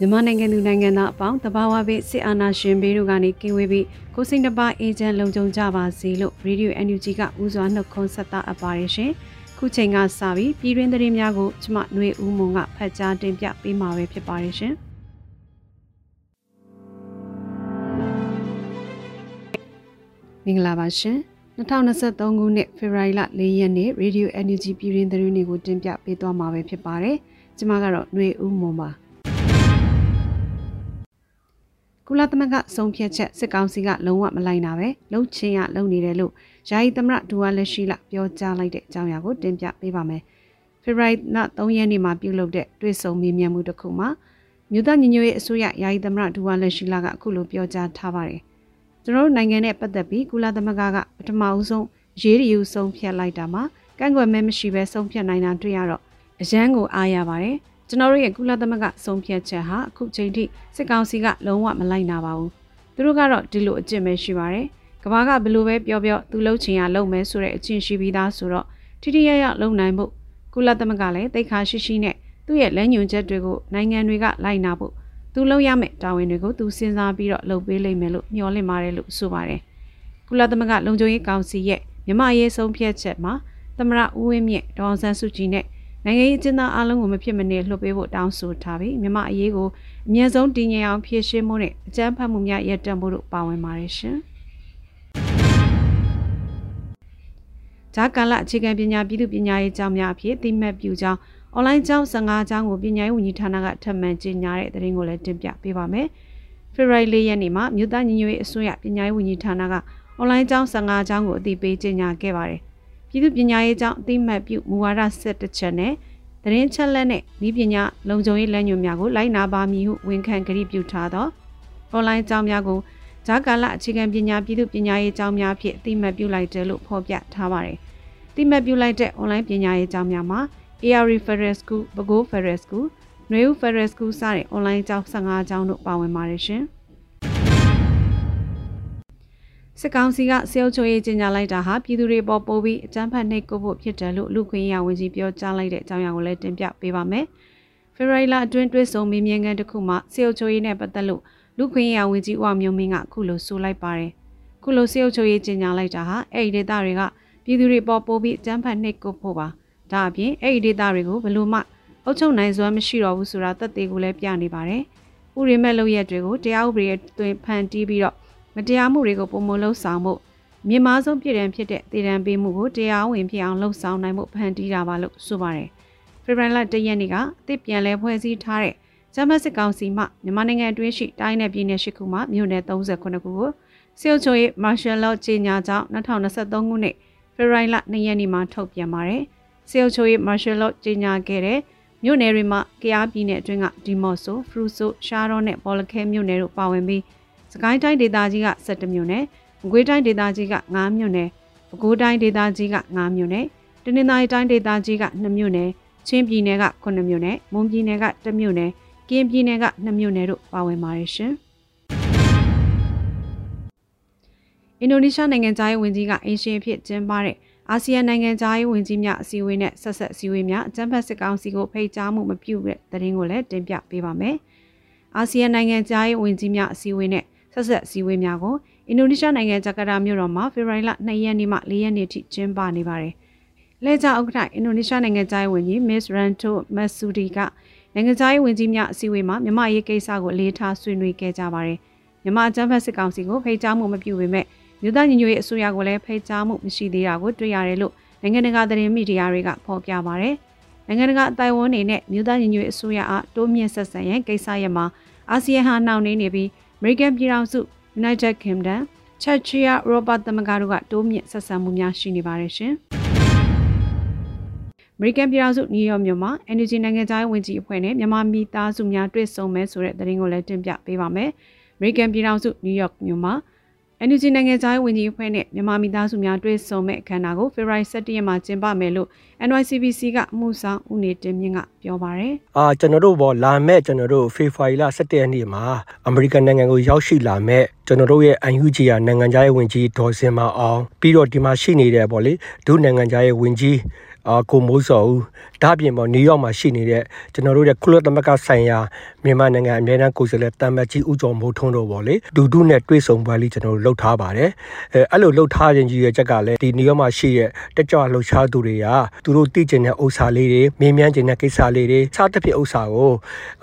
မြန်မာနိုင်ငံသူနိုင်ငံသားအပေါင်းတဘာဝဘေးစစ်အာဏာရှင်ဘေးတို့ကနေကင်းဝေးပြီးကိုစိတ်နှပါအေဂျင့်လုံခြုံကြပါစေလို့ရေဒီယို NUG ကဦးစွာနှုတ်ခွန်းဆက်တာအပ်ပါတယ်ရှင်။ခုချိန်ကစပြီးပြည်တွင်းသတင်းများကိုကျမຫນွေဦးမွန်ကဖတ်ကြားတင်ပြပေးမှာပဲဖြစ်ပါတယ်ရှင်။မင်္ဂလာပါရှင်။2023ခုနှစ်ဖေဖော်ဝါရီလ4ရက်နေ့ရေဒီယို NUG ပြည်တွင်းသတင်းတွေကိုတင်ပြပေးသွားမှာပဲဖြစ်ပါတယ်။ကျမကတော့ຫນွေဦးမွန်ပါ။ ကုလသမဂ္ဂဆုံးဖြတ်ချက်စစ်ကောင်စီကလုံးဝမလိုက်နာပဲလှုပ်ချင်းရလုံနေတယ်လို့ယာယီသမရဒူဝါလက်ရှိလပြောကြားလိုက်တဲ့အကြောင်းအရာကိုတင်ပြပေးပါမယ်။ဖေဖော်ဝါရီလ3ရက်နေ့မှာပြုလုပ်တဲ့တွေ့ဆုံမေးမြန်းမှုတစ်ခုမှာမြို့သားညီညွတ်ရေးအစိုးရယာယီသမရဒူဝါလက်ရှိလကအခုလိုပြောကြားထားပါတယ်။ကျွန်တော်တို့နိုင်ငံနဲ့ပတ်သက်ပြီးကုလသမဂ္ဂကပထမဦးဆုံးရေးရည်ယူဆုံးဖြတ်လိုက်တာမှာကန့်ကွက်မဲမရှိဘဲဆုံးဖြတ်နိုင်တာတွေ့ရတော့အရန်ကိုအားရပါတယ်။ ကျွန်တော်တို့ရဲ့ကုလသမဂ္ဂဆုံးဖြတ်ချက်ဟာအခုချိန်ထိစစ်ကောင်စီကလုံးဝမလိုက်နာပါဘူးသူတို့ကတော့ဒီလိုအကျင့်ပဲရှိပါတယ်ကဘာကဘလို့ပဲပြောပြောသူလှုပ်ချင်ရလှုပ်မယ်ဆိုတဲ့အကျင့်ရှိပြီးသားဆိုတော့ထိထိရရလှုပ်နိုင်ဖို့ကုလသမဂ္ဂလည်းတိတ်ခါရှိရှိနဲ့သူ့ရဲ့လက်ညွန်ချက်တွေကိုနိုင်ငံတွေကလိုက်နာဖို့သူလှုပ်ရမယ့်တာဝန်တွေကိုသူစဉ်းစားပြီးတော့လုပ်ပေးလိမ့်မယ်လို့မျှော်လင့်ပါတယ်လို့ဆိုပါတယ်ကုလသမဂ္ဂလုံခြုံရေးကောင်စီရဲ့မြမရေးဆုံးဖြတ်ချက်မှာသမရဦးဝင်းမြင့်ဒေါအောင်ဆန်းစုကြည်နဲ့ နိုင်ငံရေးအကျဉ်းသားအလုံးကိုမဖြစ်မနေလှုပ်ပေးဖို့တောင်းဆိုထားပြီးမြန်မာအရေးကိုအမြင့်ဆုံးတည်ငြိမ်အောင်ဖြည့်ရှင်းမှုနဲ့အကြမ်းဖက်မှုများရပ်တန့်ဖို့တို့ပါဝင်ပါတယ်ရှင်။ဂျာကာလအခြေခံပညာပြည်သူပညာရေးကျောင်းများအဖြစ်တိမှတ်ပြုကြောင်းအွန်လိုင်းကျောင်း15ကျောင်းကိုပညာရေးဝန်ကြီးဌာနကထပ်မံကြေညာတဲ့သတင်းကိုလည်းတင်ပြပေးပါမယ်။ဖေဖော်ဝါရီလရက်နေ့မှာမြို့သားညီညွတ်ရေးအစိုးရပညာရေးဝန်ကြီးဌာနကအွန်လိုင်းကျောင်း15ကျောင်းကိုအသိပေးကြေညာခဲ့ပါတယ်။ ပြည်သူပညာရေးကြောင့်အသိမှတ်ပြုမူဝါဒဆက်တစ်ချက်နဲ့သတင်းချက်လက်နဲ့ဤပညာလုံခြုံရေးလမ်းညွှန်များကိုလိုက်နာပါမည်ဟုဝန်ခံကြရပြုထားသောအွန်လိုင်းကျောင်းများကိုဂျာကာလအခြေခံပညာပြည်သူပညာရေးကျောင်းများဖြင့်အသိမှတ်ပြုလိုက်တယ်လို့ဖော်ပြထားပါတယ်။အသိမှတ်ပြုလိုက်တဲ့အွန်လိုင်းပညာရေးကျောင်းများမှာ AR Referral School, Bago Ferrer School, New Ferrer School စတဲ့အွန်လိုင်းကျောင်း15ကျောင်းတို့ပါဝင်ပါတယ်ရှင်။ စစ်ကောင်စီကစေအုပ်ချုပ်ရေးကြီးညာလိုက်တာဟာပြည်သူတွေပေါ်ပိုးပြီးအကြမ်းဖက်နှိပ်ကွပ်ဖို့ဖြစ်တယ်လို့လူခွင့်ရဝန်ကြီးပြောကြားလိုက်တဲ့အကြောင်းအရာကိုလည်းတင်ပြပေးပါမယ်။ဖေဖော်ဝါရီလအတွင်းတွဲဆုံမေးမြန်းခန်းတစ်ခုမှာစေအုပ်ချုပ်ရေးနဲ့ပတ်သက်လို့လူခွင့်ရဝန်ကြီးဦးအောင်မျိုးမင်းကခုလိုဆိုလိုက်ပါတယ်။ခုလိုစေအုပ်ချုပ်ရေးကြီးညာလိုက်တာဟာအဲ့ဒီဒေသတွေကပြည်သူတွေပေါ်ပိုးပြီးအကြမ်းဖက်နှိပ်ကွပ်ဖို့ပါ။ဒါအပြင်အဲ့ဒီဒေသတွေကိုဘလို့မှအုပ်ချုပ်နိုင်စွမ်းမရှိတော့ဘူးဆိုတာသက်သေကိုလည်းပြနေပါတယ်။ဥရိမဲ့လုပ်ရက်တွေကိုတရားဥပဒေအတွင်းဖန်တီးပြီးတော့ မတရားမှုတွေကိုပုံမလှုပ်ဆောင်မှုမြင့်မားဆုံးပြည်ရန်ဖြစ်တဲ့တည်တံပေးမှုကိုတရားဝင်ဖြစ်အောင်လှုပ်ဆောင်နိုင်မှုဖန်တီးတာပါလို့ဆိုပါတယ်။ဖေဖော်ဝါရီလ၁ရက်နေ့ကအသစ်ပြန်လဲဖွဲ့စည်းထားတဲ့ဂျမတ်စစ်ကောင်စီမှမြန်မာနိုင်ငံအတွင်းရှိတိုင်းနယ်ပြည်နယ်၈ခုမှမြို့နယ်38ခုကိုစေုပ်ချိုရဲ့မာရှယ်လော့ကြေညာကြောင်း2023ခုနှစ်ဖေဖော်ဝါရီလ2ရက်နေ့မှာထုတ်ပြန်ပါတယ်။စေုပ်ချိုရဲ့မာရှယ်လော့ကြေညာခဲ့တဲ့မြို့နယ်တွေမှာကရားပြည်နယ်အတွင်းကဒီမော့ဆိုဖရူဆိုရှားရောနဲ့ဘောလခဲမြို့နယ်တို့ပါဝင်ပြီး စကိုင်းတိုင်းဒေသကြီးက17မြို့နယ်၊မကွေးတိုင်းဒေသကြီးက9မြို့နယ်၊ပဲခူးတိုင်းဒေသကြီးက9မြို့နယ်၊တနင်္သာရီတိုင်းဒေသကြီးက2မြို့နယ်၊ချင်းပြည်နယ်က9မြို့နယ်၊မွန်ပြည်နယ်က1မြို့နယ်၊ကရင်ပြည်နယ်က2မြို့နယ်တို့ပါဝင်ပါတယ်ရှင်။အင်ဒိုနီးရှားနိုင်ငံသားရေးဝန်ကြီးကအင်ရှင်ဖြစ်ကျင်းပတဲ့အာဆီယံနိုင်ငံသားရေးဝန်ကြီးများအစည်းအဝေးနဲ့ဆက်ဆက်အစည်းအဝေးများအကြံဖတ်စစ်ကောင်စီကိုဖိတ်ကြားမှုမပြုတဲ့သတင်းကိုလည်းတင်ပြပေးပါမယ်။အာဆီယံနိုင်ငံသားရေးဝန်ကြီးများအစည်းအဝေးနဲ့ ဆက်ဆက်စည်းဝေးများကိုအင်ဒိုနီးရှားနိုင်ငံဂျကာတာမြို့တော်မှာဖေဖော်ဝါရီလ2ရက်နေ့မှ4ရက်နေ့ထိကျင်းပနေပါတယ်။လဲကြဥက္ကဋ္ဌအင်ဒိုနီးရှားနိုင်ငံသားဝန်ကြီး Miss Ranto Masudi ကနိုင်ငံသားဝန်ကြီးများအစည်းအဝေးမှာမြန်မာရေးကိစ္စကိုအလေးထားဆွေးနွေးခဲ့ကြပါတယ်မြန်မာအကြမ်းဖက်စစ်ကောင်စီကိုဖိတ်ကြားမှုမပြုပေမဲ့မြို့သားညီညွတ်ရေးအစိုးရကိုလည်းဖိတ်ကြားမှုမရှိသေးတာကိုတွေ့ရတယ်လို့နိုင်ငံတကာသတင်းမီဒီယာတွေကဖော်ပြပါတယ်နိုင်ငံတကာအတိုင်းအဝန်နေနဲ့မြို့သားညီညွတ်ရေးအစိုးရအားတိုးမြင့်ဆက်ဆံရန်ကိစ္စရပ်မှာအာဆီယံဟာနှောင့်နှေးနေပြီး American ပြည်ထောင်စု United Kingdom ချက်ချီယာရောဘတ်သမဂ္ဂတို့ကတိုးမြင့်ဆက်ဆံမှုများရှိနေပါတယ်ရှင်။အမေရိကန်ပြည်ထောင်စုနယူးယောက်မြို့မှာ Energy နိုင်ငံသားဝင်ကြီးအဖွဲ့နဲ့မြန်မာမိသားစုများတွေ့ဆုံမဲဆိုတဲ့သတင်းကိုလည်းတင်ပြပေးပါမယ်။အမေရိကန်ပြည်ထောင်စုနယူးယောက်မြို့မှာ NUG နိုင်ငံသားဝင်ကြီးအဖွဲ့နဲ့မြန်မာမိသားစုများတွေ့ဆုံမဲ့အခမ်းအနားကိုဖေဖော်ဝါရီ17ရက်မှာကျင်းပမယ်လို့ NYCBC ကအမှုဆောင်ဦးနေတင်မြင့်ကပြောပါရယ်။အာကျွန်တော်တို့ဘောလာမဲ့ကျွန်တော်တို့ဖေဖော်ဝါရီလ17ရက်နေ့မှာအမေရိကန်နိုင်ငံကိုရောက်ရှိလာမဲ့ကျွန်တော်တို့ရဲ့ UNG ရနိုင်ငံသားရဲ့ဝင်ကြီးဒေါ်စင်မအောင်ပြီးတော့ဒီမှာရှိနေတဲ့ပေါ့လေဒုနိုင်ငံသားရဲ့ဝင်ကြီး အာကိုမိုးစောဦးဒါ့အပြင်ပေါ့နယူးယောက်မှာရှိနေတဲ့ကျွန်တော်တို့ရဲ့ကုလသမဂ္ဂဆိုင်ရာမြန်မာနိုင်ငံအမြဲတမ်းကိုယ်စားလှယ်တမ်မတ်ကြီးဦးကျော်မိုးထွန်းတို့ပေါ့လေဒူဒုနဲ့တွေ့ဆုံပွဲလေးကျွန်တော်တို့လုပ်ထားပါတယ်အဲအဲ့လိုလုပ်ထားခြင်းကြီးရဲ့ချက်ကလည်းဒီနယူးယောက်မှာရှိတဲ့တက်ကြွလှုပ်ရှားသူတွေကသူတို့သိကျင်တဲ့ဥစ္စာလေးတွေမေးမြန်းကျင်တဲ့ကိစ္စလေးတွေစသဖြင့်ဥစ္စာကို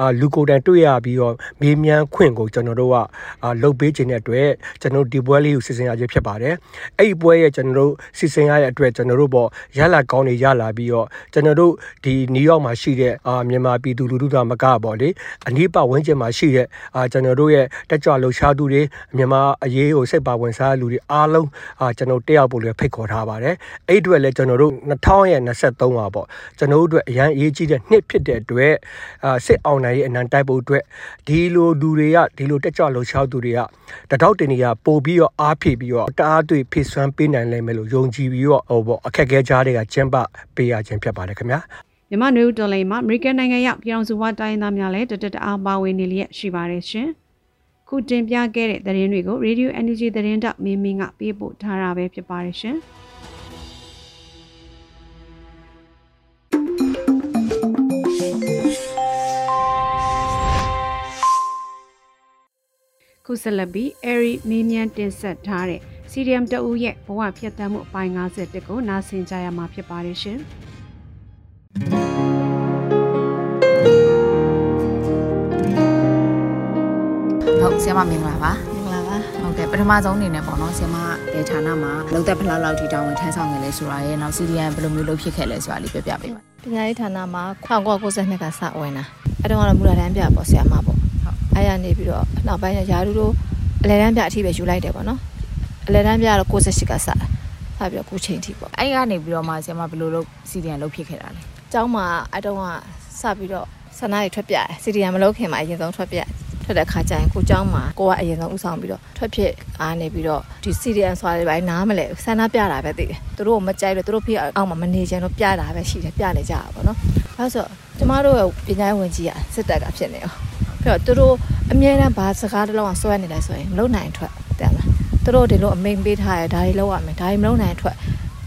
အာလူကိုယ်တိုင်တွေ့ရပြီးတော့မေးမြန်းခွင့်ကိုကျွန်တော်တို့ကအာလုပ်ပေးခြင်းတဲ့အတွက်ကျွန်တော်ဒီပွဲလေးကိုစီစဉ်ရခြင်းဖြစ်ပါတယ်အဲ့ဒီပွဲရဲ့ကျွန်တော်တို့စီစဉ်ရတဲ့အတွက်ကျွန်တော်တို့ပေါ့ရလာကောင်းတွေရလာပြီးတော့ကျွန်တော်တို့ဒီနယူးယောက်မှာရှိတဲ့အာမြန်မာပြည်သူလူထုကမကပေါ့လေအနည်းပတ်ဝန်းကျင်မှာရှိတဲ့အာကျွန်တော်တို့ရဲ့တက်ကြွလှုပ်ရှားသူတွေမြန်မာအရေးကိုစိတ်ပါဝင်စားလူတွေအားလုံးအာကျွန်တော်တက်ရောက်ဖို့လည်းဖိတ်ခေါ်ထားပါတယ်အဲ့အတွက်လည်းကျွန်တော်တို့2023ပါပေါ့ကျွန်တော်တို့အတွက်အရန်အရေးကြီးတဲ့နှစ်ဖြစ်တဲ့အတွက်အာစစ်အောင်နိုင်ရဲ့အနံတိုက်ဖို့အတွက်ဒီလိုလူတွေကဒီလိုတက်ကြွလှုပ်ရှားသူတွေကတတောက်တင်တွေကပို့ပြီးတော့အားဖြည့်ပြီးတော့တအားတွေ့ဖိဆွမ်းပေးနိုင်လိမ့်မယ်လို့ယုံကြည်ပြီးတော့ဟိုပေါ့အခက်အခဲကြားတွေကကျင်းပပေးရခြင်းဖြစ်ပါတယ်ခင်ဗျာမြန်မာနယူးဒေါ်လာမှာအမေရိကန်နိုင်ငံရောက်ပြည်အောင်စုဝါတိုင်းသားများလည်းတတတအားပါဝင်နေလျက်ရှိပါတယ်ရှင်ခုတင်ပြခဲ့တဲ့သတင်းတွေကို Radio Energy သတင်းတောက်မင်းမင်းကပေးပို့ထားတာပဲဖြစ်ပါတယ်ရှင်ခုဆက်လက်ပြီး Airy မင်းမြန်တင်ဆက်ထားတဲ့ CDM တအူးရဲ့ဘဝဖြတ်သန်းမှုအပိုင်း50ကိုနားဆင်ကြရမှာဖြစ်ပါတယ်ရှင်။ဟုတ်ဆီယမမင်္ဂလာပါမင်္ဂလာပါဟုတ်ကဲ့ပထမဆုံးအနေနဲ့ပေါ့နော်ဆီယမဘယ်ဌာနမှာလောက်သက်ဖလားလောက်ထိတောင်းဝင်ထမ်းဆောင်ခဲ့လဲဆိုတာရဲ့နောက် CDN ဘယ်လိုမျိုးလုပ်ဖြစ်ခဲ့လဲဆိုတာလေးပြပြပေးပါပညာရေးဌာနမှာ1992ကစဝင်တာအဲ့တော့ကတော့မူလာတန်းပြပေါ့ဆီယမပေါ့ဟုတ်အဲ့ရနေပြီးတော့နောက်ပိုင်းရာထူးတို့အလဲတန်းပြအထိပဲယူလိုက်တယ်ပေါ့နော် အလဲတန်းပြတော့68ကစတာဖတ်ပြီးတော့ခုချိန်ထိပေါ့အဲ့ကနေပြီးတော့မှဆီယမဘယ်လိုလုပ် CDN လုပ်ဖြစ်ခဲ့တာလဲအเจ้าမှာအဲ့တော့ကစပြီးတော့ဆန္ဒတွေထွက်ပြတယ် CDN မလုပ်ခင်မှာအရင်ဆုံးထွက်ပြထွက်တဲ့ခါကျရင်ကိုเจ้าမှာကိုကအရင်ဆုံးဥဆောင်ပြီးတော့ထွက်ဖြစ်အားနေပြီးတော့ဒီ CDN ဆိုတာတွေပိုင်းနားမလဲဆန္ဒပြတာပဲသိတယ်သူတို့ကမကြိုက်လို့သူတို့ဖေးအောက်မှာမနေချင်တော့ပြတာပဲရှိတယ်ပြနေကြတာပေါ့နော်အဲဆိုကျမတို့ရဲ့ပညာဝင်ကြီးကစစ်တပ်ကဖြစ်နေရောပြီးတော့သူတို့အမြဲတမ်းဘာစကားတစ်လုံးအောင်ဆွဲနေလဲဆိုရင်မလုံနိုင်ထွက်တဲ့လား သူတို့ဒီလိုအမိန်ပေးထားရဒါတွေလောက်ရမယ်ဒါတွေမလုံနိုင်ထွက်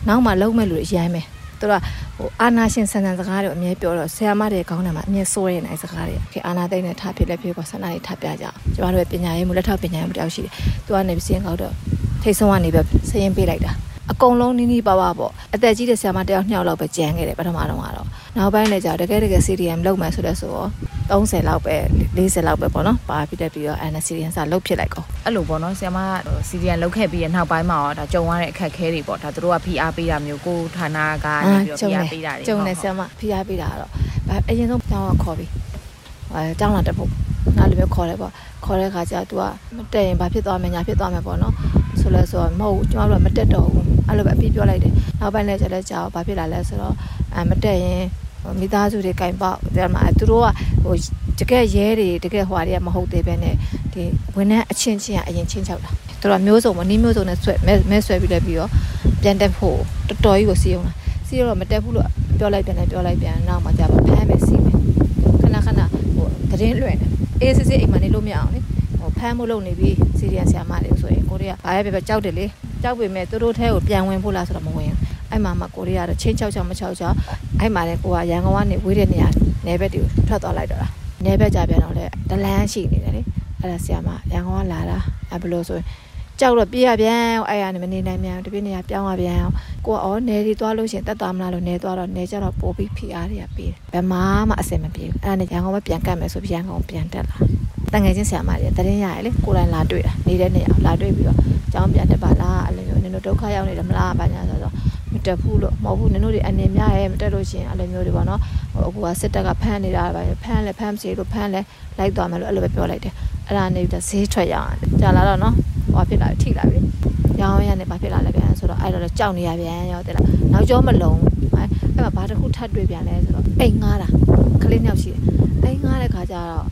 နောက်မှလုံမဲ့လူတွေရိုင်းမယ်သူကဟိုအာနာရှင်ဆန်ဆန်စကားတွေအမြဲပြောတော့ဆရာမတွေကောင်းတယ်မှာအမြဲစိုးရနေစကားတွေခေအာနာသိမ့်နဲ့ထားဖြစ်လက်ဖြစ်ကဆန္ဒတွေထားပြကြအောင်ကျမတို့ရဲ့ပညာရေးမူလက်ထောက်ပညာရေးမတယောက်ရှိတယ်သူကနေစင်းကောက်တော့ထိတ်ဆုံးကနေပဲစရင်ပေးလိုက်တာ အကုန်လုံးနီးနီးပါးပါးပေါ့အသက်ကြီးတဲ့ဆရာမတယောက်နှစ်ယောက်လောက်ပဲကြံခဲ့တယ်ပထမတော့ကတော့နောက်ပိုင်းလည်းကြာတကယ်တကယ် CDM လုပ်မယ်ဆိုတဲ့ဆိုတော့30လောက်ပဲ40လောက်ပဲပေါ့နော်ပါပြီးတက်ပြီးတော့ NCDN စလုပ်ဖြစ်လိုက်ကောအဲ့လိုပေါ့နော်ဆရာမ CDN လုပ်ခဲ့ပြီးရနောက်ပိုင်းမှာတော့ဒါကြုံရတဲ့အခက်အခဲတွေပေါ့ဒါတို့က PR ပေးတာမျိုးကိုဌာနကနေပြီးတော့ PR ပေးတာတွေကြုံနေဆရာမ PR ပေးတာတော့အရင်ဆုံးတောင်းခေါ်ပြီးအဲတောင်းလာတက်ဖို့ နောက်လိုမျိုးခေါ်တယ်ပေါ့ခေါ်တဲ့ခါကျ तू ကမတက်ရင်ဘာဖြစ်သွားမလဲညာဖြစ်သွားမယ်ပေါ့နော်ဆိုလဲဆိုတော့မဟုတ်ဘူးကျမတို့ကမတက်တော့ဘူးအဲ့လိုပဲအပြည့်ပြောလိုက်တယ်နောက်ပိုင်းလည်းကျလည်းကြာဘာဖြစ်လာလဲဆိုတော့အဲမတက်ရင်မိသားစုတွေကင်ပေါက်ဒါမှသူတို့ကဟိုတကယ်ရဲတွေတကယ်ဟွာတွေကမဟုတ်သေးပဲနဲ့ဒီဝန်ထမ်းအချင်းချင်းကအရင်ချင်းချောက်တာသူတို့ကမျိုးစုံမနီးမျိုးစုံနဲ့ဆွဲမဲဆွဲပြီးလည်းပြီးတော့ပြန်တက်ဖို့တော်တော်ကြီးကိုစီးအောင်လာစီးတော့မတက်ဘူးလို့ပြောလိုက်ပြန်လည်းပြောလိုက်ပြန်နောက်မှကြာပါဖမ်းမယ်စီးမယ်ခဏခဏဟိုသတင်းလွှင့်တယ် အေးစစ်စစ်အိမ်မှာနေလို့မရအောင်လေဟိုဖမ်းမှုလုပ်နေပြီးစီရီယန်ဆရာမတွေဆိုရင်ကိုရီးယားဘာပဲပဲကြောက်တယ်လေကြောက်ပေမဲ့သူတို့ထဲကိုပြန်ဝင်ဖို့လားဆိုတော့မဝင်ဘူးအဲ့မှာမှကိုရီးယားတော့ချင်းချောက်ချောက်မချောက်ချောက်အဲ့မှာလည်းကိုကရန်ကုန်ကနေဝေးတဲ့နေရာနယ်ဘက်တွေကိုထွက်သွားလိုက်တော့လားနယ်ဘက်ကြပြန်တော့လေဒလန်းရှိနေတယ်လေအဲ့ဒါဆရာမရန်ကုန်ကလာတာအဲ့ဘလို့ဆိုရင် ကြောက်တော့ပြေးရပြန်အဲ့ရနေမနေနိုင်မြန်တပြည့်နေရပြောင်းရပြန်ကိုကအော်နေဒီသွားလို့ရှင်တက်သွားမလားလို့နေသွားတော့နေကြတော့ပိုးပြီးဖိအားတွေကပေးတယ်ဘယ်မှမအဆင်မပြေဘူးအဲ့ဒါနဲ့ရန်ကုန်ပဲပြန်ကတ်မယ်ဆိုပြန်ကုန်ပြန်တက်လာတန်ငယ်ချင်းဆရာမတွေတရင်ရရလေကိုယ်တိုင်လာတွေ့တာနေတဲ့နေရာလာတွေ့ပြီးတော့ကျောင်းပြန်တက်ပါလားအဲ့လိုမျိုးနင်တို့ဒုက္ခရောက်နေတယ်မလားဘာညာဆိုတော့မတက်ဘူးလို့မဟုတ်ဘူးနင်တို့တွေအနေများရဲမတက်လို့ရှင်အဲ့လိုမျိုးတွေပေါ့နော်ဟိုအခုကစစ်တပ်ကဖမ်းနေတာပဲဖမ်းလဲဖမ်းစီလို့ဖမ်းလဲလိုက်သွားမယ်လို့အဲ့လိုပဲပြောလိုက်တယ်အဲ့ဒါနေပြီးဈေးထွက်ရအောင်ကြာလာတော့နော် ဟောဖြစ်လာထိလာပြီရောင်းရနေဘာဖြစ်လာလဲပြန်ဆိုတော့အဲ့တော့ကြောက်နေရပြန်ရောတဲ့လားနောက်ကျောမလုံးအဲ့အဲ့မှာဘာတစ်ခုထပ်တွေ့ပြန်လဲဆိုတော့အိမ်ငားတာကလေးနှစ်ယောက်ရှိတယ်အိမ်ငားတဲ့ခါကျတော့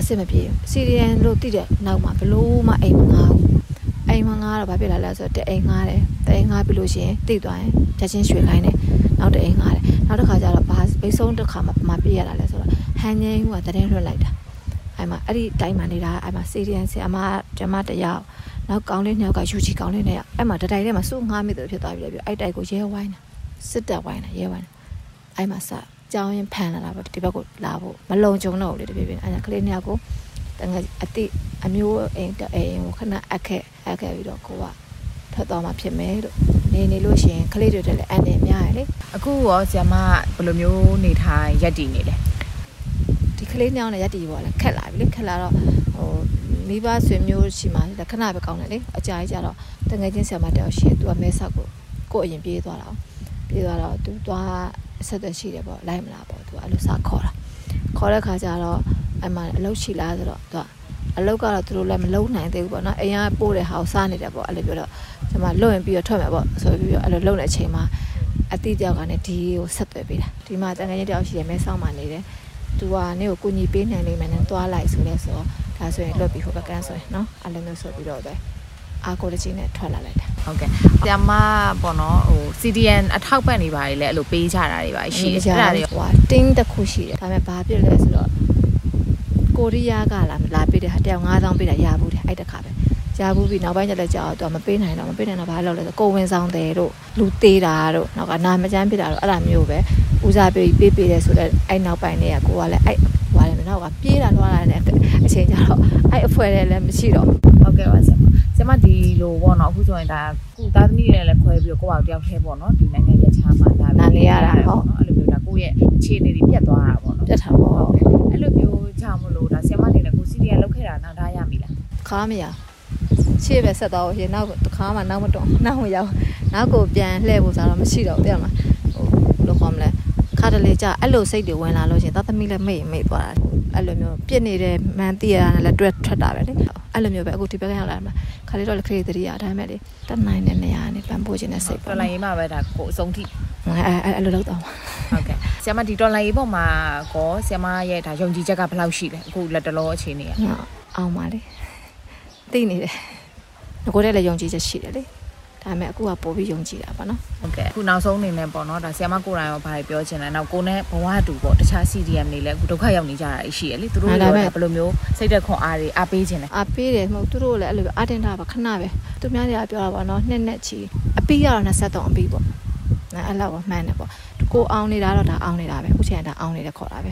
အဆင်မပြေဘူးစီရီယန်လို့တိတဲ့နောက်မှာဘလို့မှအိမ်မငားဘူးအိမ်မငားတော့ဘာဖြစ်လာလဲဆိုတော့တဲ့အိမ်ငားတယ်တဲ့အိမ်ငားပြီလို့ရှိရင်တိသွားရင်ချက်ချင်းရွှေခိုင်းတယ်နောက်တဲ့အိမ်ငားတယ်နောက်တစ်ခါကျတော့ဘာဘိတ်ဆုံးတစ်ခါမှမပြေးရတာလဲဆိုတော့ဟန်ငိမ့်ကတရင်လွှတ်လိုက်တာ အဲ့မှာအဲ့ဒီတိုင်းမှာနေတာအဲ့မှာစီရီယန်ဆီအမကျမတယောက်နောက်ကောင်းလေးနှစ်ယောက်ကယူချီကောင်းလေးနှစ်ယောက်အဲ့မှာတတိုင်ထဲမှာစုငားမိတယ်ဖြစ်သွားပြီလေပြအဲ့တိုက်ကိုရဲဝိုင်းတာစစ်တပ်ဝိုင်းတာရဲဝိုင်းတာအဲ့မှာစကြောင်းရင်ဖန်လာတာပေါ့ဒီဘက်ကိုလာဖို့မလုံကြုံတော့ဘူးလေတပြည့်ပြည့်အဲ့ဒါကလေးနှစ်ယောက်ကိုတငယ်အတိအမျိုးအိမ်တအိမ်ကိုခဏအက်ခဲ့အက်ခဲ့ပြီးတော့ကိုကထွက်သွားမှဖြစ်မယ်လို့နေနေလို့ရှိရင်ကလေးတွေတက်လည်းအန်တယ်များရလေအခုရောဆရာမဘယ်လိုမျိုးနေထိုင်ရက်တည်နေလဲ ဒီကလေးညောင်းနဲ့ရက်တီပေါ့လေခက်လာပြီလေခက်လာတော့ဟိုမိဘဆွေမျိုးရှိမှလခဏပဲကောင်းတယ်လေအကြာကြီးကျတော့တငယ်ချင်းဆရာမတယောက်ရှိသူကမဲဆောက်ကိုကို့အရင်ပြေးသွားတာပြေးသွားတော့သူသွားဆက်သက်ရှိတယ်ပေါ့လိုက်မလားပေါ့သူအဲ့လိုစခေါ်တာခေါ်တဲ့ခါကျတော့အဲ့မှာအလုပ်ရှိလားဆိုတော့သူကအလုပ်ကတော့သူတို့လည်းမလုပ်နိုင်သေးဘူးပေါ့နော်အိမ်ကပို့တဲ့ဟာကိုစားနေတယ်ပေါ့အဲ့လိုပြောတော့ကျွန်မလွတ်ရင်ပြီးတော့ထွက်မယ်ပေါ့ဆိုပြီးတော့အဲ့လိုလုပ်နေတဲ့အချိန်မှာအတိတယောက်ကနေဒီကိုဆက်သွယ်ပေးတာဒီမှာတငယ်ချင်းတယောက်ရှိတယ်မဲဆောက်မှာနေတယ် သူကနေကိုကူညီပေးနိုင်လိမ့်မယ်နဲ့သွားလိုက်ဆိုလဲဆိုတော့ဒါဆိုရင်လွတ်ပြီးဟိုဘက်ကန်းဆိုရင်နော်အဲ့လိုမျိုးဆိုပြီးတော့ပဲအာကိုတချင်းနဲ့ထွက်လာလိုက်တာဟုတ်ကဲ့ဆရာမပေါ့နော်ဟို CDN အထောက်ပံ့နေပါလေအဲ့လိုပေးကြတာတွေပါရှိတယ်အဲ့ဒါတွေဟိုတင်းတစ်ခုရှိတယ်ဒါပေမဲ့ဘာဖြစ်လဲဆိုတော့ကိုရီးယားကလာလာပေးတဲ့ဟာတယောက်9000ပေးတာရဘူးတဲ့အဲ့တခါပဲ ရဘူးပြီးနောက်ပိုင်းကျလည်းကြာတော့သူကမပေးနိုင်တော့မပေးနိုင်တော့ဘာလုပ်လဲဆိုကိုဝင်ဆောင်တယ်တို့လူသေးတာတို့နောက်ကနာမကျန်းဖြစ်တာတို့အဲ့ဒါမျိုးပဲဦးစားပေးပေးပေးတယ်ဆိုတော့အဲ့နောက်ပိုင်းတွေကကိုကလည်းအဲ့ဟွာလည်းနောက်ကပြေးတာလွှားတာလည်းအချိန်ကျတော့အဲ့အဖွဲတွေလည်းမရှိတော့ဟုတ်ကဲ့ပါဆရာမဆရာမဒီလိုပေါ့နော်အခုဆိုရင်ဒါကုသားသမီးတွေလည်းခွဲပြီးတော့ကိုယ့်ဘာတယောက်ထဲပေါ့နော်ဒီနိုင်ငံရဲ့ချာမှာဒါနော်အဲ့လိုမျိုးဒါကိုယ့်ရဲ့အခြေအနေတွေပြတ်သွားတာပေါ့နော်ပြတ်ထားပေါ့အဲ့လိုမျိုးကြောင့်မလို့ဒါဆရာမအနေနဲ့ကို CDN လောက်ခဲ့တာနောက်ထားရပြီလားခါမရ ရှေ့ပဲဆက်တော့ရေနောက်တခါမှနောက်မတော့နောက်မရောက်နောက်ကိုပြန်လှည့်ဖို့ဆိုတော့မရှိတော့ဘူးတဲ့မှာဟိုဘယ်လိုခေါ်မလဲခါတလေကြာအဲ့လိုစိတ်တွေဝင်လာလို့ရှင်သားသမီးလည်းမိတ်မိတ်သွားတာအဲ့လိုမျိုးပြစ်နေတဲ့မန်တီးရတာနဲ့လည်းတွဲထွက်တာပဲလေအဲ့လိုမျိုးပဲအခုဒီဘက်ကရောက်လာမှာခါလေးတော့လည်းခရီးတရီရဒါပေမဲ့လေတက်နိုင်တဲ့နေရာနဲ့ပန်ပိုးခြင်းနဲ့စိတ်တော်လိုင်းရေးမှာပဲဒါကိုအဆုံးထိအဲ့အဲ့အဲ့လိုလောက်တော့ဟုတ်ကဲ့ဆရာမဒီတော်လိုင်းရေးပေါ်မှာကောဆရာမရဲ့ဒါယုံကြည်ချက်ကဘယ်လောက်ရှိလဲအခုလက်တလောအခြေအနေကအောင်ပါလေ သိနေတယ်ငကိုတဲ့လည်းယုံကြည်ချက်ရှိတယ်လေဒါပေမဲ့အခုကပို့ပြီးယုံကြည်တာပါနော်ဟုတ်ကဲ့အခုနောက်ဆုံးအနေနဲ့ပေါ့နော်ဒါဆရာမကိုယ်တိုင်ရောဘာတွေပြောချင်လဲနောက်ကိုနဲ့ဘဝတူပေါ့တခြား CDM တွေလည်းအခုဒုက္ခရောက်နေကြတာရှိရလေသူတို့ရောဒါဘယ်လိုမျိုးစိတ်သက်ခွန်အားတွေအားပေးခြင်းလဲအပေးတယ်မဟုတ်သူတို့လည်းအဲ့လိုပဲအတင်တာပါခဏပဲသူများတွေကပြောတာပေါ့နော်နှစ်နဲ့ချီအပီးကတော့23အပီးပေါ့အဲ့အဲ့လောက်မှန်တယ်ပေါ့ကိုအောင်နေတာတော့ဒါအောင်နေတာပဲအခုချိန်ကဒါအောင်နေတယ်ခေါ်တာပဲ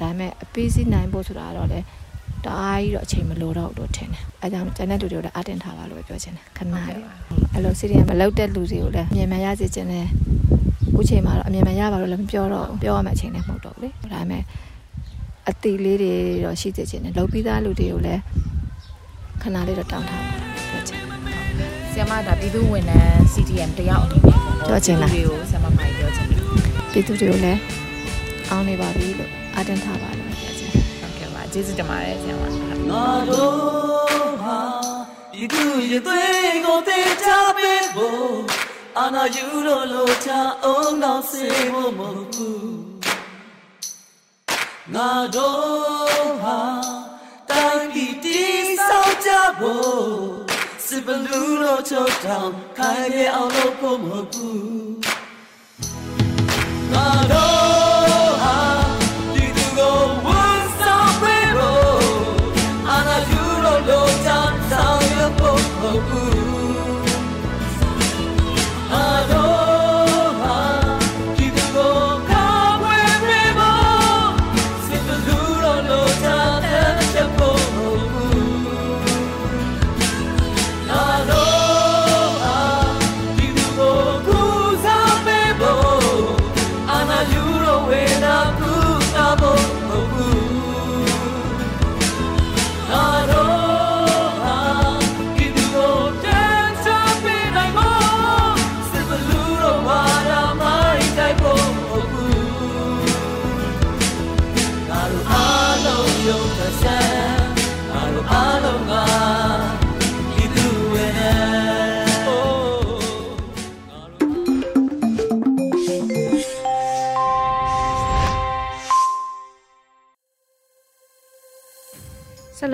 ဒါပေမဲ့အပီးစီနိုင်ဖို့ဆိုတာတော့လေ တအားကြီးတော့အချိန်မလိုတော့ဘူးလို့ထင်တယ်အဲကြောင့်ကျန်တဲ့လူတွေကိုလည်းအတင်ထားပါလို့ပဲပြောချင်တယ်ခဏလေးအဲ့လိုစီရီယံမလောက်တဲ့လူတွေကိုလည်းအမြင်မှန်ရစေချင်တယ်အခုချိန်မှာတော့အမြင်မှန်ရပါလို့လည်းမပြောတော့ဘူးပြောရမယ့်အချိန်လည်းမဟုတ်တော့ဘူးလေဒါပေမဲ့အတီလေးတွေတော့ရှိစေချင်တယ်လောက်ပြီးသားလူတွေကိုလည်းခဏလေးတော့တောင်းထားပါပြောချင်ဆရာမဒါပြည်သူဝန်ထမ်း CDM တယောက်အနေနဲ့ပေါ့ပြောချင်လားဒီကိုဆရာမမိုင်ပြောချင်တယ်ပြည်သူတွေကိုလည်းအောင်းနေပါပြီလို့အတန်းထားပါလို့ပြောချင်ဟုတ်ကဲ့ပါ ကျေးဇူးတင်ပါတယ်ဆရာမငါတို့ဟာဒီသူရသွေးကိုတေချပေးဖို့အနာယူလို့လို့ချအောင်တော့စေဖို့မဟုတ်ဘူးငါတို့ဟာတိုင်းပြည်တည်ဆောက်ကြဖို့စစ်ဘလူးလို့ချုပ်တောင်ခိုင်ရအောင်လို့ဖို့မဟုတ်ဘူးငါတို့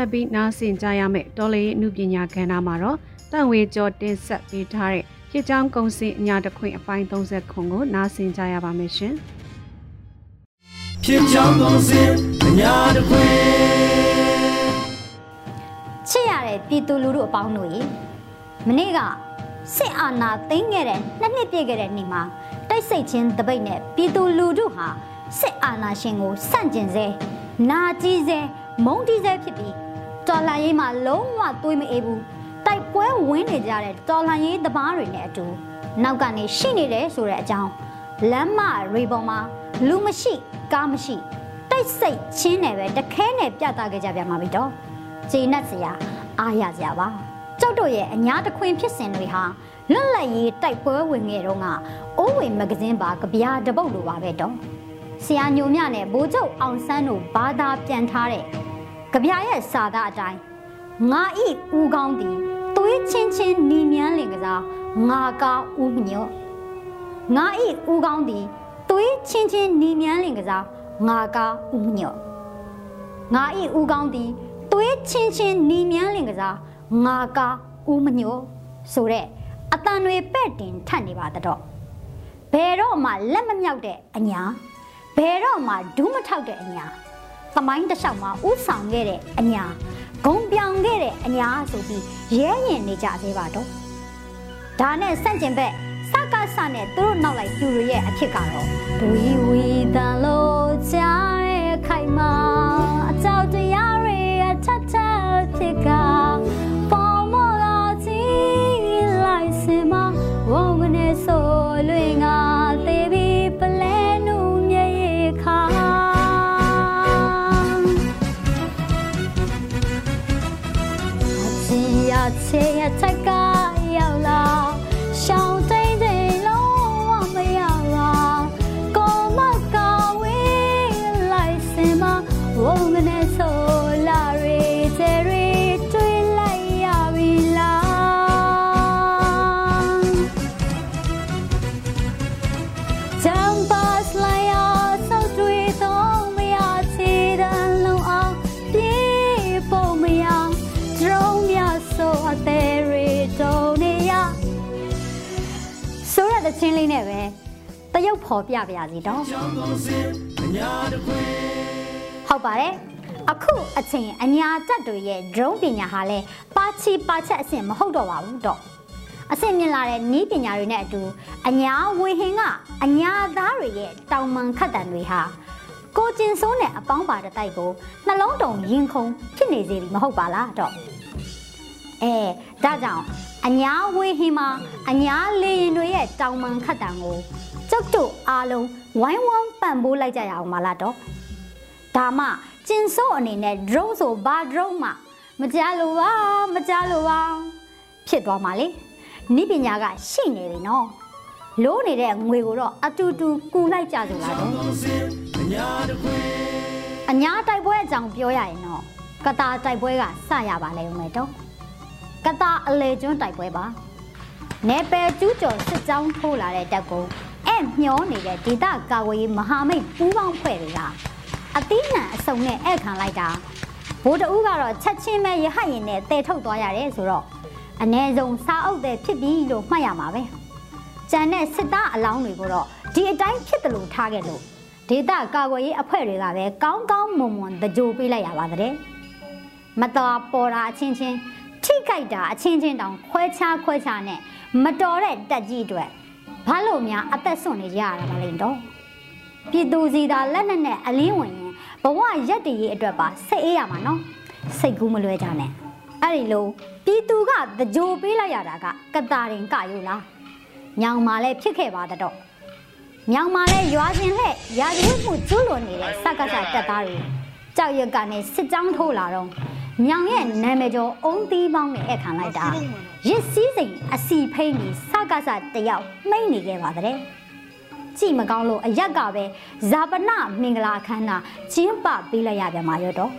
ဆက်လက်ပြီးနားဆင်ကြရမယ့်တော်လေးအမှုပညာကဏ္ဍမှာတော့တန်ဝေကျော်တင်ဆက်ပေးထားတဲ့ဖြစ်ကြောင်းကုံစင်အညာတခွင်အပိုင်း30ခွန်ကိုနားဆင်ကြရပါမယ်ရှင်။ဖြစ်ကြောင်းကုံစင်အညာတခွင်ချစ်ရတဲ့ပြည်သူလူထုအပေါင်းတို့ရေမနေ့ကစစ်အာဏာသိမ်းခဲ့တဲ့နှစ်နှစ်ပြည့်ခဲ့တဲ့နေ့မှာတိုက်စိတ်ချင်းတပိတ်နဲ့ပြည်သူလူထုဟာစစ်အာဏာရှင်ကိုစန့်ကျင်စေနာကြည့်စေမုန်းတီးစေဖြစ်ပြီး တော်လှန်ရေးမှာလုံးဝသွေးမအေးဘူးတိုက်ပွဲဝင်နေကြတဲ့တော်လှန်ရေးတပားတွေနဲ့အတူနောက်ကနေရှိနေတယ်ဆိုတဲ့အကြောင်းလမ်းမရေပေါ်မှာလူမရှိကားမရှိတိုက်စိတ်ချင်းနဲ့ပဲတခဲနဲ့ပြသခဲ့ကြပြန်ပါပြီတော့ဂျေနတ်စရာအားရစရာပါကျောက်တို့ရဲ့အညာတခွင်ဖြစ်စဉ်တွေဟာလွတ်လပ်ရေးတိုက်ပွဲဝင်ခဲ့တော့ကအိုးဝင်မဂဇင်းပါကြပြာတပုတ်လိုပါပဲတော့ဆရာညိုမြနဲ့ဘိုးချုပ်အောင်ဆန်းတို့ဘာသာပြန်ထားတဲ့ ကြပြာရဲ့စာသားအတိုင်းငါဤဦးကောင်းသည်သွေးချင်းချင်းနီမြန်းလင်ကစားငါကားဦးမညော့ငါဤဦးကောင်းသည်သွေးချင်းချင်းနီမြန်းလင်ကစားငါကားဦးမညော့ငါဤဦးကောင်းသည်သွေးချင်းချင်းနီမြန်းလင်ကစားငါကားဦးမညော့ဆိုတဲ့အတန်တွေပဲ့တင်ထတ်နေပါတော့ဘယ်တော့မှလက်မမြောက်တဲ့အညာဘယ်တော့မှဒူးမထောက်တဲ့အညာ သမိုင်းတစ်လျှောက်မှာဥဆောင်ခဲ့တဲ့အညာဂုံပြောင်ခဲ့တဲ့အညာဆိုပြီးရဲရင်နေကြသေးပါတော့ဒါနဲ့ဆန့်ကျင်ဘက်စကားဆနဲ့သူတို့နောက်လိုက်ပြူရရဲ့အဖြစ်ကတော့ဒူရီဝီတန်လို့ကြားတဲ့ခိုင်မာအကြောက်တရားတွေအထက်ထက်ဖြစ်ကပေါ်မလာကြည့်လိုက်စင်မဝုန်းကနေဆိုလွင် အောင်ပြေးဖို့မရဒရုံးမြဆိုအသေးရီတုံနေရဆိုရတဲ့ချင်းလေးနဲ့ပဲတရုတ်ဖော်ပြပြစီတော့ကြောင်းကုံစင်အညာတခွင် ဟုတ်ပါတယ်အခုအချိန်အညာတက်တွေရဲ့ drone ပညာဟာလဲပါချီပါချက်အဆင့်မဟုတ်တော့ပါဘူးတော့အဆင့်မြင့်လာတဲ့နီးပညာတွေနဲ့အတူအညာဝေဟင်ကအညာသားတွေရဲ့တောင်မှန်ခတ်တံတွေဟာကိုကျင်စိုးနဲ့အပေါင်းပါတဲ့တိုက်ကိုနှလုံးတုံရင်ခုန်ဖြစ်နေစေပြီမဟုတ်ပါလားတော့အဲဒါကြောင့်အညာဝေဟင်မှာအညာလေရင်တွေရဲ့တောင်မှန်ခတ်တံကိုကျုပ်တို့အားလုံးဝိုင်းဝန်းပံ့ပိုးလိုက်ကြရအောင်ပါလားတော့ ဒါမှကျင်စိုးအနေနဲ့ drone ဆိုဘာ drone မှမကြလို့ပါမကြလို့ပါဖြစ်သွားမှာလေနိပညာကရှိနေပြီနော်လိုးနေတဲ့ငွေကိုတော့အတူတူကူလိုက်ကြစို့လားတော့ကုံစင်အညာတခွင်အညာတိုက်ပွဲအကြောင်းပြောရရင်တော့ကတာတိုက်ပွဲကစရပါလိမ့်မယ်တော့ကတာအလေကျွန်းတိုက်ပွဲပါနေပယ်ကျူးကျော်စစ်ကြောင်းထိုးလာတဲ့တပ်ကိုအဲ့မျောနေတဲ့ဒေသကာကွယ်ရေးမဟာမိတ်ပူးပေါင်းဖွဲ့တွေက အတိအနှံအစုံနဲ့ဧည့်ခံလိုက်တာဘိုးတဦးကတော့ချက်ချင်းပဲရဟတ်ရင်နဲ့တဲထုတ်သွားရတယ်ဆိုတော့အ ਨੇ ဆုံးစားအုပ်တဲ့ဖြစ်ပြီလို့မှတ်ရမှာပဲကြံတဲ့စစ်သားအလောင်းတွေကိုတော့ဒီအတိုင်းဖြစ်တယ်လို့ထားခဲ့လို့ဒေသကာကွယ်ရေးအဖွဲ့တွေကပဲကောင်းကောင်းမွန်မွန်တကြိုပေးလိုက်ရပါတဲ့မတော်ပေါ်တာအချင်းချင်းထိခိုက်တာအချင်းချင်းတောင်ခွဲခြားခွဲခြားနဲ့မတော်တဲ့တက်ကြီးအတွက်ဘာလို့များအသက်ဆွန့်နေကြရတာမလဲတော့ပြည်သူစီသာလက်နက်နဲ့အလင်းဝင်ရင် ဘဝရက်တည်ရေးအတွက်ပါစိတ်အေးရမှာနော်စိတ်ကူးမလွဲကြနဲ့အဲ့ဒီလိုပြည်သူကတကြိုပေးလိုက်ရတာကကတာရင်ကယူလားညောင်မာလဲဖြစ်ခဲ့ပါတော့ညောင်မာလဲရွာချင်းလှဲ့ရာဇဝတ်မှုကျူးလွန်နေတဲ့စက္ကစတက်သားတွေကြောက်ရွံ့ကနေစစ်ကြောင်းထိုးလာတော့ညောင်ရဲ့နာမည်ကျော်အုံးသီးပေါင်းနဲ့အခမ်းလိုက်တာရစ်စည်းစိမ်အစီဖိမ့်ပြီးစက္ကစတယောက်မှိတ်နေခဲ့ပါတဲ့ ကြည့်မကောင်းလို့အရက်ကပဲဇာပနမင်္ဂလာအခမ်းအနားကျင်းပပေးလိုက်ရပြန်ပါရောတော့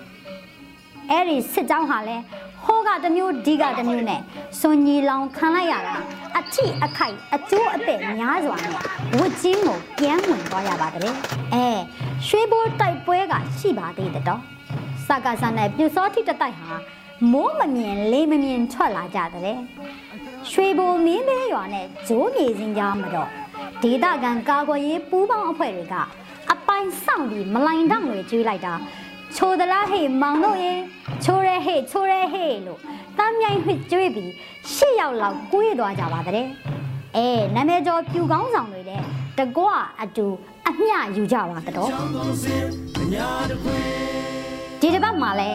အဲ့ဒီစစ်ကြောင်းဟာလဲဟိုးကတစ်မျိုးဒီကတစ်မျိုးနဲ့စွန်ကြီးလောင်ခံလိုက်ရတာအထိအခိုက်အကျိုးအသက်များစွာနဲ့ဝတ်ချင်းကိုပြန်ဝင်သွားရပါတဲ့အဲရွှေဘိုးတိုက်ပွဲကရှိပါသေးတယ်တော့စစကားစနဲ့ပြူစောတိတတိုက်ဟာမိုးမမြင်လေးမမြင်ထွက်လာကြတဲ့ရွှေဘိုမင်းမဲရွာနဲ့ဂျိုးမြေစင်းကြားမှာတော့ ဒေသခံကာကွယ်ရေးပူးပေါင်းအဖွဲ့တွေကအပိုင်ဆောင်ပြီးမလိုင်တောင်တွေကျွေးလိုက်တာချိုသလားဟေ့မောင်တို့ရေချိုးရဲဟေ့ချိုးရဲဟေ့လို့တမ်းမြိုင်ဟစ်ကျွေးပြီးရှစ်ယောက်လောက်ကိုးရသွားကြပါတဲ့အဲနာမည်ကျော်ပြူကောင်းဆောင်တွေလည်းတကွအတူအမျှယူကြပါတော့ဒီတစ်ပတ်မှာလဲ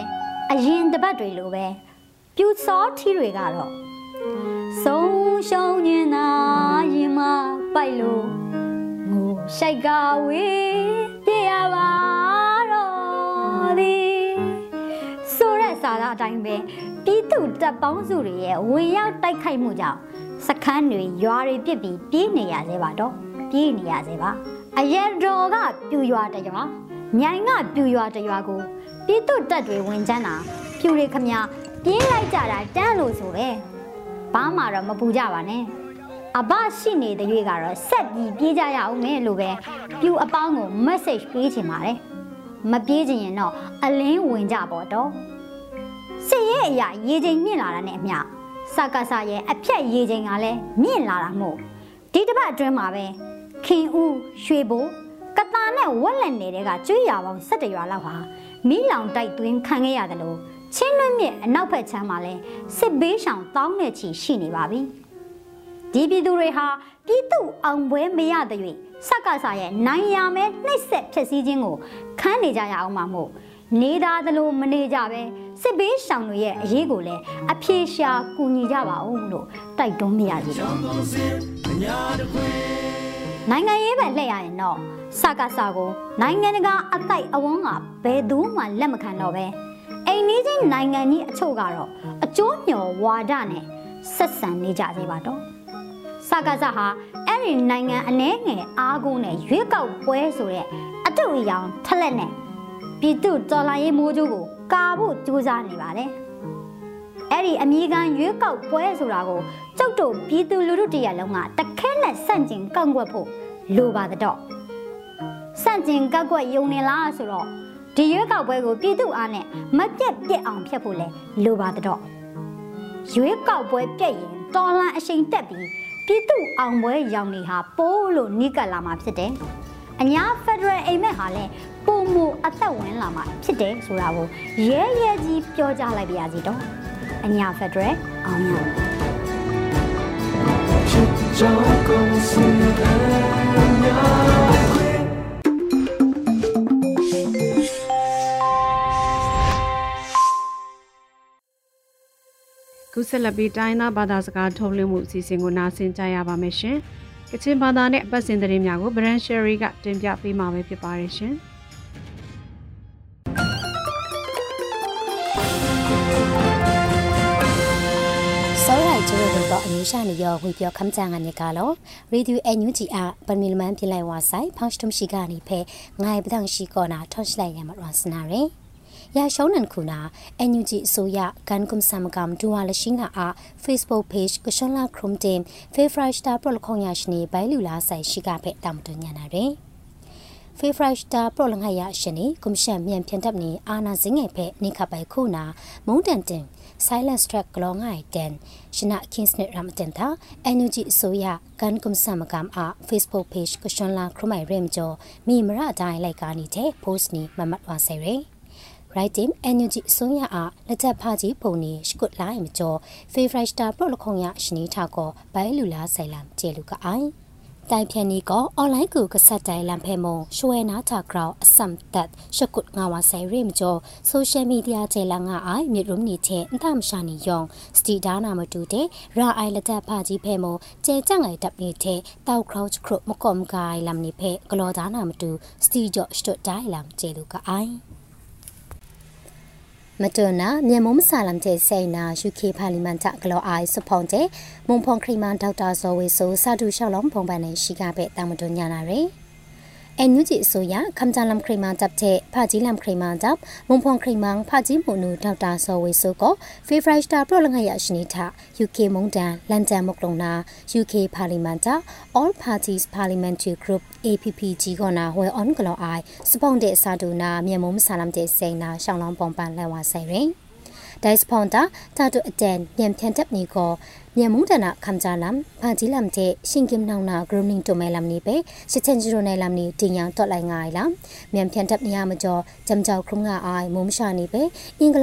အရင်တစ်ပတ်တွေလိုပဲပြူစောထီတွေကတော့ ဆုံးရှုံးနေတာရင်မပိုက်လို့ငိုရှိုက်ကဝေးပြရပါတော့ဒီဆိုရက်စာသားအတိုင်းပဲပြည်သူတပ်ပေါင်းစုတွေရဲ့ဝင်ရောက်တိုက်ခိုက်မှုကြောင့်စခန်းတွေရွာတွေပြစ်ပြီးပြေးနေရသေးပါတော့ပြေးနေရသေးပါအရက်တော်ကပြူရွာတရွာမြိုင်ကပြူရွာတရွာကိုပြည်သူတပ်တွေဝင်ကျန်းတာပြူတွေခမပြေးလိုက်ကြတာတန်းလို့ဆိုပဲ ဘာမှတော့မပူကြပါနဲ့အဘရှိနေတဲ့ရွေးကတော့ဆက်ပြီးပြေးကြရအောင်မယ်လို့ပဲပြူအပေါင်းကို message ပေးချင်ပါတယ်မပြေးချင်ရင်တော့အလင်းဝင်ကြပေါ့တော့စစ်ရဲ့အရာရေချိန်မြင့်လာတာနဲ့အမျှစကားဆာရဲ့အဖြက်ရေချိန်ကလည်းမြင့်လာတာမို့ဒီတစ်ပတ်အတွင်းမှာပဲခင်ဦးရွှေဘိုကတာနဲ့ဝက်လက်နေတဲ့ကကျွေးရပေါင်း၁၁ရွာလောက်ဟာမိလောင်တိုက်သွင်းခံခဲ့ရတယ်လို့ ချင်းလွင့်မြစ်အနောက်ဘက်ခြမ်းမှာလဲစစ်ဘေးရှောင်တောင်းတဲ့ချီရှိနေပါပြီဒီပြည်သူတွေဟာပြည်သူအောင်ပွဲမရတဲ့၍စက္ကဆာရဲ့နိုင်ရမဲနှိပ်စက်ဖြစ်စည်းခြင်းကိုခန်းနေကြရအောင်မှာမို့နေသားသလိုမနေကြပဲစစ်ဘေးရှောင်တွေရဲ့အရေးကိုလည်းအပြေရှာကူညီကြပါဦးလို့တိုက်တွန်းမိရစီတော့နိုင်ငံရေးပဲလှည့်ရရင်တော့စကားစာကိုနိုင်ငံတကာအတိုက်အဝန်းကဘယ်သူမှလက်မခံတော့ပဲ အိမ်နီးချင်းနိုင်ငံကြီးအချို့ကတော့အကျိုးမျှော်ဝါဒနဲ့ဆက်ဆံနေကြသေးပါတော့စကားစာဟာအဲ့ဒီနိုင်ငံအနှဲငယ်အားကိုးနဲ့ရွေးကောက်ပွဲဆိုတဲ့အတူအယောင်ထလက်နဲ့ပြည်သူတော်လှန်ရေးမိုးကြိုးကိုကာဖို့ကြိုးစားနေပါတယ်အဲ့ဒီအမေရိကန်ရွေးကောက်ပွဲဆိုတာကိုကျုပ်တို့ပြည်သူလူထုတရက်လုံးကတခဲနဲ့စန့်ကျင်ကန့်ကွက်ဖို့လိုပါတော့စန့်ကျင်ကန့်ကွက်ယုံနေလားဆိုတော့ ဒီရွေးကောက်ပွဲကိုပြည်သူအားနဲ့မပြတ်ပြက်အောင်ဖျက်ဖို့လဲလိုပါတော့ရွေးကောက်ပွဲပြက်ရင်တော်လန်အရှိန်တက်ပြီးပြည်သူအောင်ပွဲရောင်နေဟာပိုးလို့နိကလာမှာဖြစ်တယ်အညာဖက်ဒရယ်အိမ်မက်ဟာလည်းပုံမူအသက်ဝင်လာမှာဖြစ်တယ်ဆိုတာကိုရဲရဲကြီးပြောကြားလိုက်ပါရစီတော့အညာဖက်ဒရယ်အောင်ရကြောင့်ကု ဆက်လက်ပြီးတိုင်းသားဘာသာစကားထုတ်လွှင့်မှုအစီအစဉ်ကိုနားဆင်ကြရပါမယ်ရှင်။ကချင်ဘာသာနဲ့အပတ်စဉ်သတင်းများကို Brand Sherry ကတင်ပြပေးမှာပဲဖြစ်ပါတယ်ရှင်။စောရိုက်ကျိုးတို့တော့အမျိုးရှာနေရောဝေပြောခမ်းကြငါနေကလောရေဒီယိုအန်ယူဂျီအပန်မီလမန်ပြလိုက်ဝါဆိုင်ဖောင်းစတုံရှိကနေဖဲငိုင်ပဒန့်ရှိကောနာထော့ရှလိုက်ရမှာရစနာရယ် ရာရှောင်းနန်ခုနာ NUG အစိုးရကန်ကွမ်ဆမ်ကမ်ဒူဝါလရှိငါအား Facebook page ကရှွန်လာခရုံတင် Favorite Star ပရလခေါညာရှင်နေဘိုင်လူလာဆိုင်ရှိကဖဲတမ်တညာနာရယ် Favorite Star ပရလငါရရှင်နေကွန်ရှန်မြန်ဖြန်တပ်နေအာနာစင်းငယ်ဖဲနေခပိုင်ခုနာမုန်တန်တင် silence track ကလောငိုင်တန်ရှင်နာ kings net ram တန်တာ energy အစိုးရကန်ကွန်ဆမ်ကမ်အား facebook page ကရှင်လာခရမိုင်ရင်ကျော်မိမရအတိုင်းလိုက်ကားနေတဲ့ post နီမမတ်ဝါဆယ်ရယ် writing energy ဆုံးရအားလက်ချက်ဖာကြီးပုံနေရှကုတ်လိုင်းမကျော် favorite star ပရိုလခုံရရှင်နီထောက်ကောဘိုင်လူလာဆိုင်လမ်ကျေလူကအိုင်တိုင်ဖြန်နီကောအွန်လိုင်းကူကဆက်တိုင်လန်ဖဲမုံရွှဲနာတာဂရောင်းအစမ်တတ်ရှကုတ်ငါဝဆိုင်ရိမကျော်ဆိုရှယ်မီဒီယာကျေလာငါအိုင်မြေရုံနီချေအန်တမရှာနီယောင်စတီဒါနာမတူတဲ့ရာအိုင်လက်တက်ဖာကြီးဖဲမုံကျဲကြငိုင်တပ်နေတဲ့တောက်ခရော့ခရုမကောမ်ဂိုင်လမ်နီဖဲဂလောဒါနာမတူစတီဂျော့စတုတ်ဒိုင်လမ်ကျေလူကအိုင် မတွနာမြန်မုံမဆာလမ်တဲ့စိန်နာ UK ပါလီမန်တာဂလောအိုင်စဖောင်းတဲ့မွန်ဖွန်ခရီမန်ဒေါက်တာဇော်ဝေဆိုစာတူရှောက်လုံးပုံပန်နဲ့ရှိကပဲတာမတွညာနာရယ် အန်ယူဂျီအစိုးရခမ်ဂျာလမ်ခရီမန်တပ်တဲ့ဖာကြီးလမ်ခရီမန်တပ်မုံဖွန်ခရီမန်ဖာကြီးမုန်နူဒေါက်တာဆော်ဝေဆိုကိုဖေဖရိုက်စတာပရိုလငရရှိနီတာ UK မုန်တန်လန်တန်မုကလုံနာ UK ပါလီမန်တာ All Parties Parliamentary Group APPG ကနာဝဲ on ကလောအိုင်စပွန်တဲ့စာဒူနာမြန်မာမဆာလမ်တဲ့စိန်နာရှောင်းလောင်းပုံပန်လဲဝါဆိုင်ရင် ဒိုင်စပွန်တာတာတူအတန်မြန်ဖြန်တပ်နီကိုမြန်မုန်တနာခမ်ဂျာလမ်ဖာဂျီလမ်တဲ့ရှင်ကင်နောင်နာဂရုမင်းတိုမဲလမ်နီပဲရှစ်ချန်ဂျီရိုနယ်လမ်နီတင်យ៉ាងတော့လိုက်ငိုင်လာမြန်ဖြန်တပ်နီယာမကျော်ဂျမ်ကြောက်ခုံငါအိုင်မုံရှာနီပဲအင်္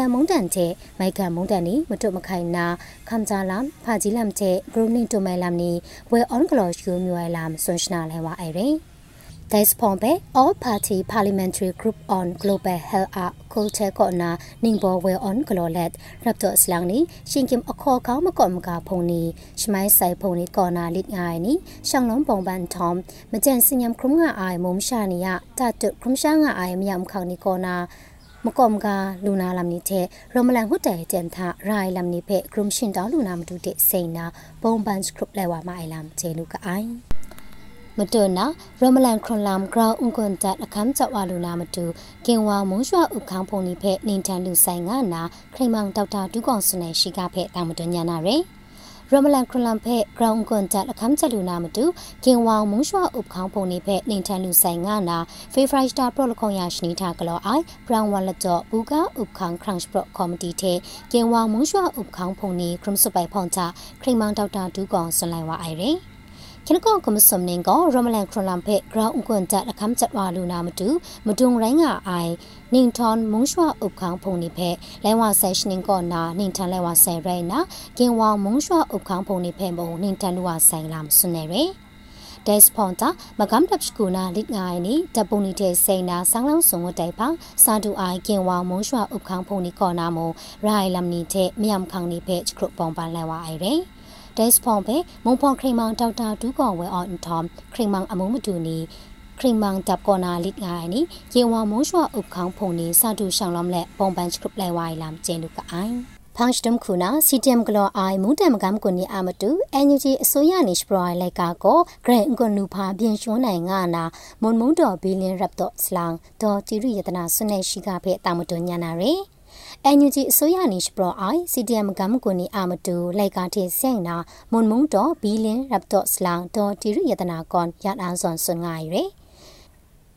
ဂလန်မုန်တန်တဲ့မိုက်ကန်မုန်တန်နီမတုမခိုင်နာခမ်ဂျာလမ်ဖာဂျီလမ်တဲ့ဂရုမင်းတိုမဲလမ်နီဝဲအွန်ဂလော့ရှူမြွယ်လမ်ဆွန်ရှနာလဲဝါအဲရင် Dispombe All Party Parliamentary Group on Global Health a Culture ကနာနင်းဘောဝဲ on Glolet ရပ်တော့စလန်နီရှင်ကင်အခေါ်ကောင်းမကောမကဖုန်နီရှမိုင်းဆိုင်ဖုန်နီကောနာလစ်ငိုင်နီရှောင်းလုံးပုံပန်ထ ோம் မကြန်စညမ်ခရုံငါအိုင်မုံရှာနီယတတ်ခရုံရှာငါအိုင်မြမ်ခေါနီကောနာမကောမကလူနာလမ်နီတဲ့ရမလန်ဟုတ်တယ်တန်ထရိုင်လမ်နီဖဲခရုံရှင်တောင်းလူနာမတူတဲ့စိန်နာပုံပန်စခရုပလဲဝါမိုင်လမ်ချေလူကအိုင် မတွနာရမလန်ခရွန်လမ်ဂရောင်းဥကွန်တတ်အခမ်းကြောက်ဝလူနာမတူကင်ဝါမုံရွှဥခေါင်းဖုန်နိဖဲနင်တန်လူဆိုင်ငါနာခရိမောင်ဒေါက်တာဒူးကောင်စနေရှိကဖဲတာမတွညာနာရယ်ရမလန်ခရလမ်ဖဲဂရောင်းကွန်တက်အခမ်းချက်လူနာမတူကင်ဝောင်မုံရွှဥပခေါင်းပုံနေဖဲနင်ထန်လူဆိုင်ငါနာဖေဖရိုက်စတာပရိုလခွန်ရရှိနီတာကလောအိုင်ဘရောင်းဝလတော့ဘူကာဥပခေါင်းခရန့်ပရိုကော်မတီတဲ့ကင်ဝောင်မုံရွှဥပခေါင်းပုံနေခရမ်စပိုင်ဖောင်ချခရိမောင်ဒေါက်တာဒူးကောင်ဆွန်လိုက်ဝအိုင်ရယ် ခနကောကမစမနင်ကောရမလန်ခရလမ်ဖဲဂရောင်းကွန်တက်အခမ်းချက်ဝါလူနာမတူမတုံရိုင်းကအိုင်နင်ထွန်မုံရွှဥပခေါဖုန်နိဖဲလဲဝါဆက်ရှနင်ကောနာနင်ထန်လဲဝါဆယ်ရိုင်းနာကင်ဝါမုံရွှဥပခေါဖုန်နိဖဲမုံနင်ထန်လူဝါဆိုင်လာမစွနေရယ်ဒက်စပွန်တာမကမ်တပ်စကူနာလစ်ငိုင်းနီတပုန်နီတဲ့စိန်နာဆောင်းလောင်းစုံဝတိုင်ပါစာတူအိုင်ကင်ဝါမုံရွှ ဥပခေါဖုန်နိကောနာမုံရိုင်လမ်နီတဲ့မြန်ခေါင်နိဖဲချခရုပုံပန်လဲဝါအိုင်ရယ်ဒက်စဖွန်ပဲမုံဖော်ခရိမောင်ဒေါက်တာဒူးကော်ဝဲအွန်ထမ်ခရိမောင်အမုံမတူနီခရိမောင်တပ်ကောနာလစ်ငိုင်းနီယေဝါမုံရွှဥခေါင်းဖုန်နီစာတူရှောင်းလမ်လက်ပုံပန်စခရစ်လဲဝိုင်လမ်ကျင်းလူကအိုင်ဖန်စတမ်ခုနာစီတမ်ကလောအိုင်မူတမ်ကမ်ကွန်နီအာမတူအန်ယူဂျီအစိုးရနေစပရိုင်လိုက်ကာကိုဂရန်ကွန်နူဖာပြင်ရွှန်းနိုင်ငါနာမွန်မုံတော်ဘီလင်ရပ်တော့စလောင်ဒေါ်တီရီယတနာဆွနေရှိကဖဲတာမတွညာနာရယ် NUG အစိုးရနေစပရအိုင် CDM ကမ်ကွန်နီအာမတူလိုက်ကာတဲ့ဆိုင်နာမွန်မုံတော့ဘီလင်ရပ်တော့စလောင်တော့တီရီယတနာကွန်ရန်အန်ဆွန်ဆွန်ငိုင်ရယ်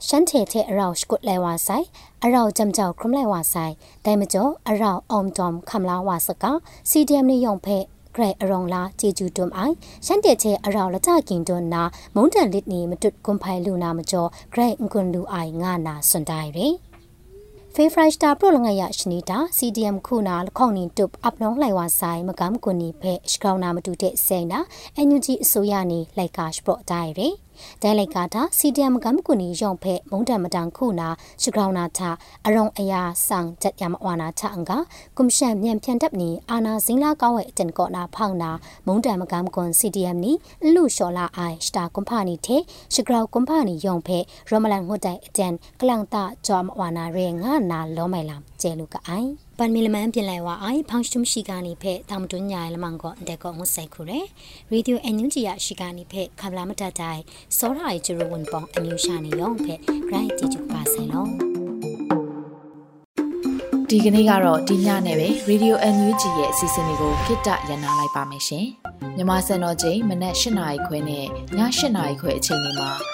ရှန်တဲ့တဲ့အရောက်စကုတ်လဲဝါဆိုင်အရောက်ကြမ်ကြောက်ခရမလဲဝါဆိုင်ဒိုင်မကျော်အရောက်အောင်တုံခမလာဝါစက CDM နေယုံဖဲဂရက်အရောင်လာဂျေဂျူတွမ်အိုင်ရှန်တဲ့ချေအရောင်လကြကင်တွန်နာမုန်တန်လစ်နီမတွတ်ကွန်ဖိုင်လူနာမကျော်ဂရက်အွန်ကွန်လူအိုင်ငါနာစွန်တိုင်ရယ် ဖေဖရိုက်စတာပရိုလငရရှနီတာ CDM ခုနာလခေါင်နီတုပ်အပနောင်းလိုက်ဝါဆိုင်မကမ်ကွန်နီဖဲရှကောင်းနာမတူတဲ့စိန်နာအန်ယူဂျီအစိုးရနေလိုက်ကာရှပရိုဒိုင်ရယ် ဒိုင်လိုက်ကာတာ CDM ကမ်ကွန်နီယောင်ဖဲမုံတံမတန်ခုနာရှကောင်းနာထအရုံအယာဆောင်ချက်ယမဝါနာထအင်္ဂါကွန်ရှန်မြန်ဖြန်တပ်နီအာနာဇင်းလာကောင်းဝဲအတန်ကောနာဖောင်းနာမုံတံမကမ်ကွန် CDM နီလူလျှော်လာအိုင်စတာကွန်ဖာနီတဲ့ရှကောက်ကွန်ဖာနီယောင်ဖဲရမလန်ဟွတ်တိုင်အတန်ကလန်တာဂျောမဝါနာရဲငါနာလောမိုင်လာကျဲလူကအိုင် ပန်မီလမန်ပြင်လိုက်ဝအိုင်ဖောင်းရှုံရှိကနေဖဲတာမတွညာလမန်ကောအတက်ကောငုဆိုင်ခုရဲရေဒီယိုအန်ယူဂျီရရှိကနေဖဲခဗလာမတတိုင်စောရိုင်ဂျူရဝန်ပောင်အမျိုးရှာနေရောဖဲဂရိုင်းတီချူပါဆိုင်လောဒီကနေ့ကတော့ဒီညနဲ့ပဲ Radio NUG ရဲ့အစီအစဉ်လေးကိုခိတ္တရန်နာလိုက်ပါမယ်ရှင်။မြမစံတော်ချိန်မနက်၈နာရီခွဲနဲ့ည၈နာရီခွဲအချိန်တွေမှာ